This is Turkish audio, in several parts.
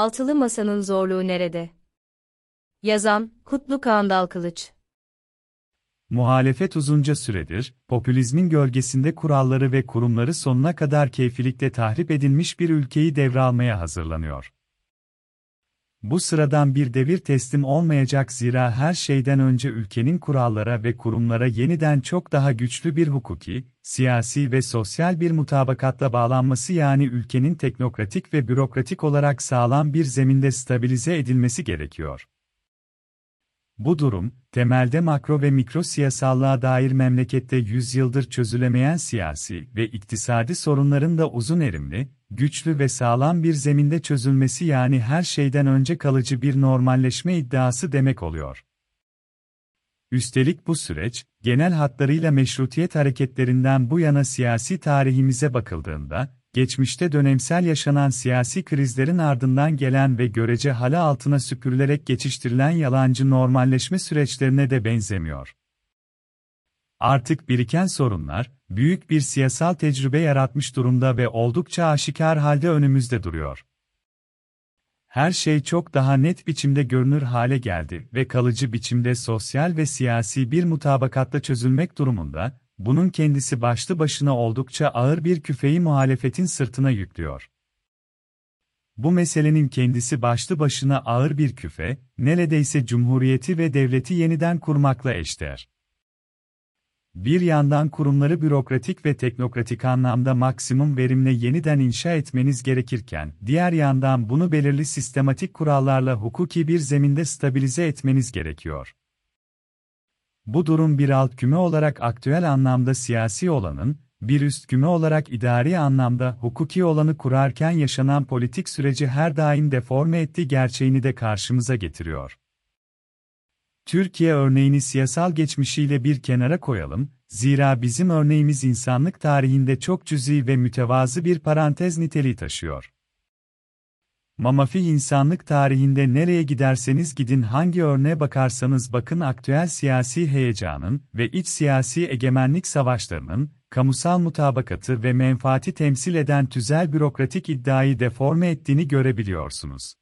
Altılı Masa'nın zorluğu nerede? Yazan, Kutlu Kağandal Kılıç Muhalefet uzunca süredir, popülizmin gölgesinde kuralları ve kurumları sonuna kadar keyfilikle tahrip edilmiş bir ülkeyi devralmaya hazırlanıyor. Bu sıradan bir devir teslim olmayacak zira her şeyden önce ülkenin kurallara ve kurumlara yeniden çok daha güçlü bir hukuki, siyasi ve sosyal bir mutabakatla bağlanması yani ülkenin teknokratik ve bürokratik olarak sağlam bir zeminde stabilize edilmesi gerekiyor. Bu durum, temelde makro ve mikro siyasallığa dair memlekette yüzyıldır çözülemeyen siyasi ve iktisadi sorunların da uzun erimli, güçlü ve sağlam bir zeminde çözülmesi yani her şeyden önce kalıcı bir normalleşme iddiası demek oluyor. Üstelik bu süreç, genel hatlarıyla meşrutiyet hareketlerinden bu yana siyasi tarihimize bakıldığında, geçmişte dönemsel yaşanan siyasi krizlerin ardından gelen ve görece hala altına süpürülerek geçiştirilen yalancı normalleşme süreçlerine de benzemiyor. Artık biriken sorunlar, büyük bir siyasal tecrübe yaratmış durumda ve oldukça aşikar halde önümüzde duruyor. Her şey çok daha net biçimde görünür hale geldi ve kalıcı biçimde sosyal ve siyasi bir mutabakatla çözülmek durumunda, bunun kendisi başlı başına oldukça ağır bir küfeyi muhalefetin sırtına yüklüyor. Bu meselenin kendisi başlı başına ağır bir küfe, neredeyse cumhuriyeti ve devleti yeniden kurmakla eşdeğer. Bir yandan kurumları bürokratik ve teknokratik anlamda maksimum verimle yeniden inşa etmeniz gerekirken, diğer yandan bunu belirli sistematik kurallarla hukuki bir zeminde stabilize etmeniz gerekiyor. Bu durum bir alt küme olarak aktüel anlamda siyasi olanın, bir üst küme olarak idari anlamda hukuki olanı kurarken yaşanan politik süreci her daim deforme ettiği gerçeğini de karşımıza getiriyor. Türkiye örneğini siyasal geçmişiyle bir kenara koyalım, zira bizim örneğimiz insanlık tarihinde çok cüzi ve mütevazı bir parantez niteliği taşıyor. Mamafi insanlık tarihinde nereye giderseniz gidin hangi örneğe bakarsanız bakın aktüel siyasi heyecanın ve iç siyasi egemenlik savaşlarının, kamusal mutabakatı ve menfaati temsil eden tüzel bürokratik iddiayı deforme ettiğini görebiliyorsunuz.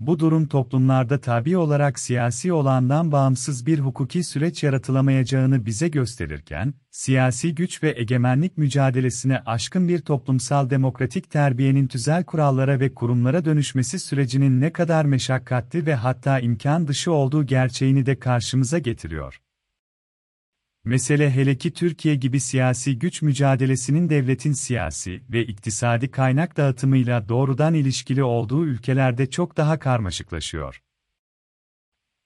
Bu durum toplumlarda tabi olarak siyasi olandan bağımsız bir hukuki süreç yaratılamayacağını bize gösterirken, siyasi güç ve egemenlik mücadelesine aşkın bir toplumsal demokratik terbiyenin tüzel kurallara ve kurumlara dönüşmesi sürecinin ne kadar meşakkatli ve hatta imkan dışı olduğu gerçeğini de karşımıza getiriyor. Mesele hele ki Türkiye gibi siyasi güç mücadelesinin devletin siyasi ve iktisadi kaynak dağıtımıyla doğrudan ilişkili olduğu ülkelerde çok daha karmaşıklaşıyor.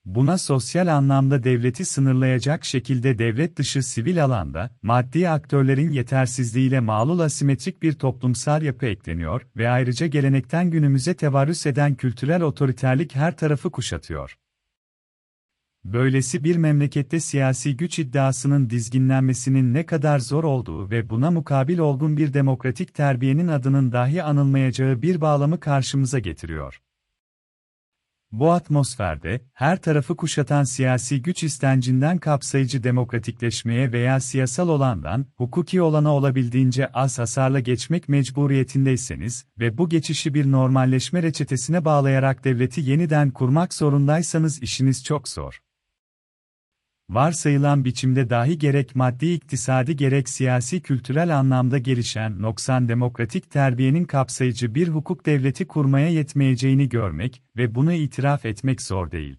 Buna sosyal anlamda devleti sınırlayacak şekilde devlet dışı sivil alanda, maddi aktörlerin yetersizliğiyle mağlul asimetrik bir toplumsal yapı ekleniyor ve ayrıca gelenekten günümüze tevarüs eden kültürel otoriterlik her tarafı kuşatıyor. Böylesi bir memlekette siyasi güç iddiasının dizginlenmesinin ne kadar zor olduğu ve buna mukabil olgun bir demokratik terbiyenin adının dahi anılmayacağı bir bağlamı karşımıza getiriyor. Bu atmosferde, her tarafı kuşatan siyasi güç istencinden kapsayıcı demokratikleşmeye veya siyasal olandan, hukuki olana olabildiğince az hasarla geçmek mecburiyetindeyseniz ve bu geçişi bir normalleşme reçetesine bağlayarak devleti yeniden kurmak zorundaysanız işiniz çok zor varsayılan biçimde dahi gerek maddi iktisadi gerek siyasi kültürel anlamda gelişen noksan demokratik terbiyenin kapsayıcı bir hukuk devleti kurmaya yetmeyeceğini görmek ve bunu itiraf etmek zor değil.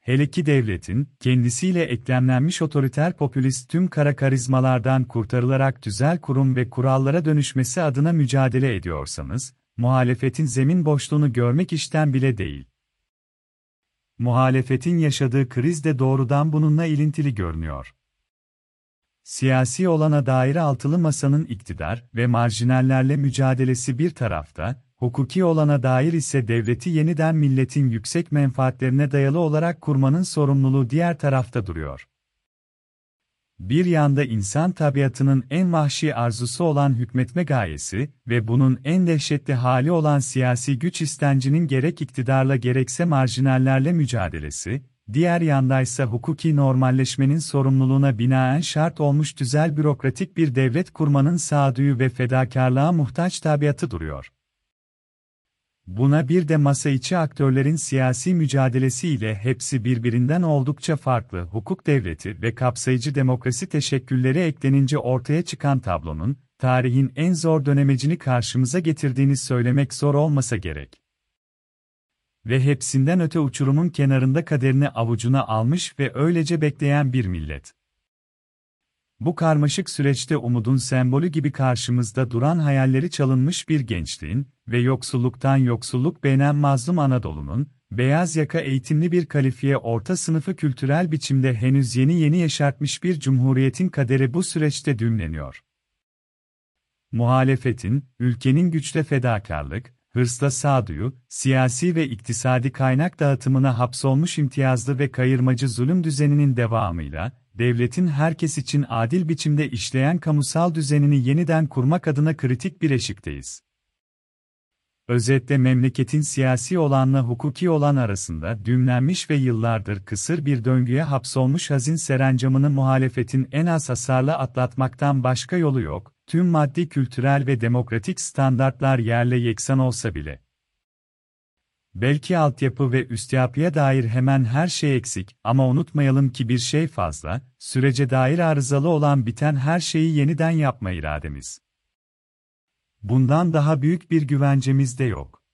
Hele ki devletin, kendisiyle eklemlenmiş otoriter popülist tüm kara karizmalardan kurtarılarak tüzel kurum ve kurallara dönüşmesi adına mücadele ediyorsanız, muhalefetin zemin boşluğunu görmek işten bile değil. Muhalefetin yaşadığı kriz de doğrudan bununla ilintili görünüyor. Siyasi olana dair altılı masanın iktidar ve marjinallerle mücadelesi bir tarafta, hukuki olana dair ise devleti yeniden milletin yüksek menfaatlerine dayalı olarak kurmanın sorumluluğu diğer tarafta duruyor. Bir yanda insan tabiatının en vahşi arzusu olan hükmetme gayesi ve bunun en dehşetli hali olan siyasi güç istencinin gerek iktidarla gerekse marjinallerle mücadelesi, diğer yandaysa hukuki normalleşmenin sorumluluğuna binaen şart olmuş tüzel bürokratik bir devlet kurmanın sağduyu ve fedakarlığa muhtaç tabiatı duruyor. Buna bir de masa içi aktörlerin siyasi mücadelesiyle hepsi birbirinden oldukça farklı hukuk devleti ve kapsayıcı demokrasi teşekkülleri eklenince ortaya çıkan tablonun, tarihin en zor dönemecini karşımıza getirdiğini söylemek zor olmasa gerek. Ve hepsinden öte uçurumun kenarında kaderini avucuna almış ve öylece bekleyen bir millet. Bu karmaşık süreçte umudun sembolü gibi karşımızda duran hayalleri çalınmış bir gençliğin ve yoksulluktan yoksulluk beğenen mazlum Anadolu'nun, beyaz yaka eğitimli bir kalifiye orta sınıfı kültürel biçimde henüz yeni yeni yaşartmış bir cumhuriyetin kaderi bu süreçte düğümleniyor. Muhalefetin, ülkenin güçle fedakarlık, hırsla sağduyu, siyasi ve iktisadi kaynak dağıtımına hapsolmuş imtiyazlı ve kayırmacı zulüm düzeninin devamıyla, devletin herkes için adil biçimde işleyen kamusal düzenini yeniden kurmak adına kritik bir eşikteyiz. Özetle memleketin siyasi olanla hukuki olan arasında düğümlenmiş ve yıllardır kısır bir döngüye hapsolmuş hazin serencamını muhalefetin en az hasarla atlatmaktan başka yolu yok, tüm maddi kültürel ve demokratik standartlar yerle yeksan olsa bile. Belki altyapı ve üstyapıya dair hemen her şey eksik ama unutmayalım ki bir şey fazla, sürece dair arızalı olan biten her şeyi yeniden yapma irademiz. Bundan daha büyük bir güvencemiz de yok.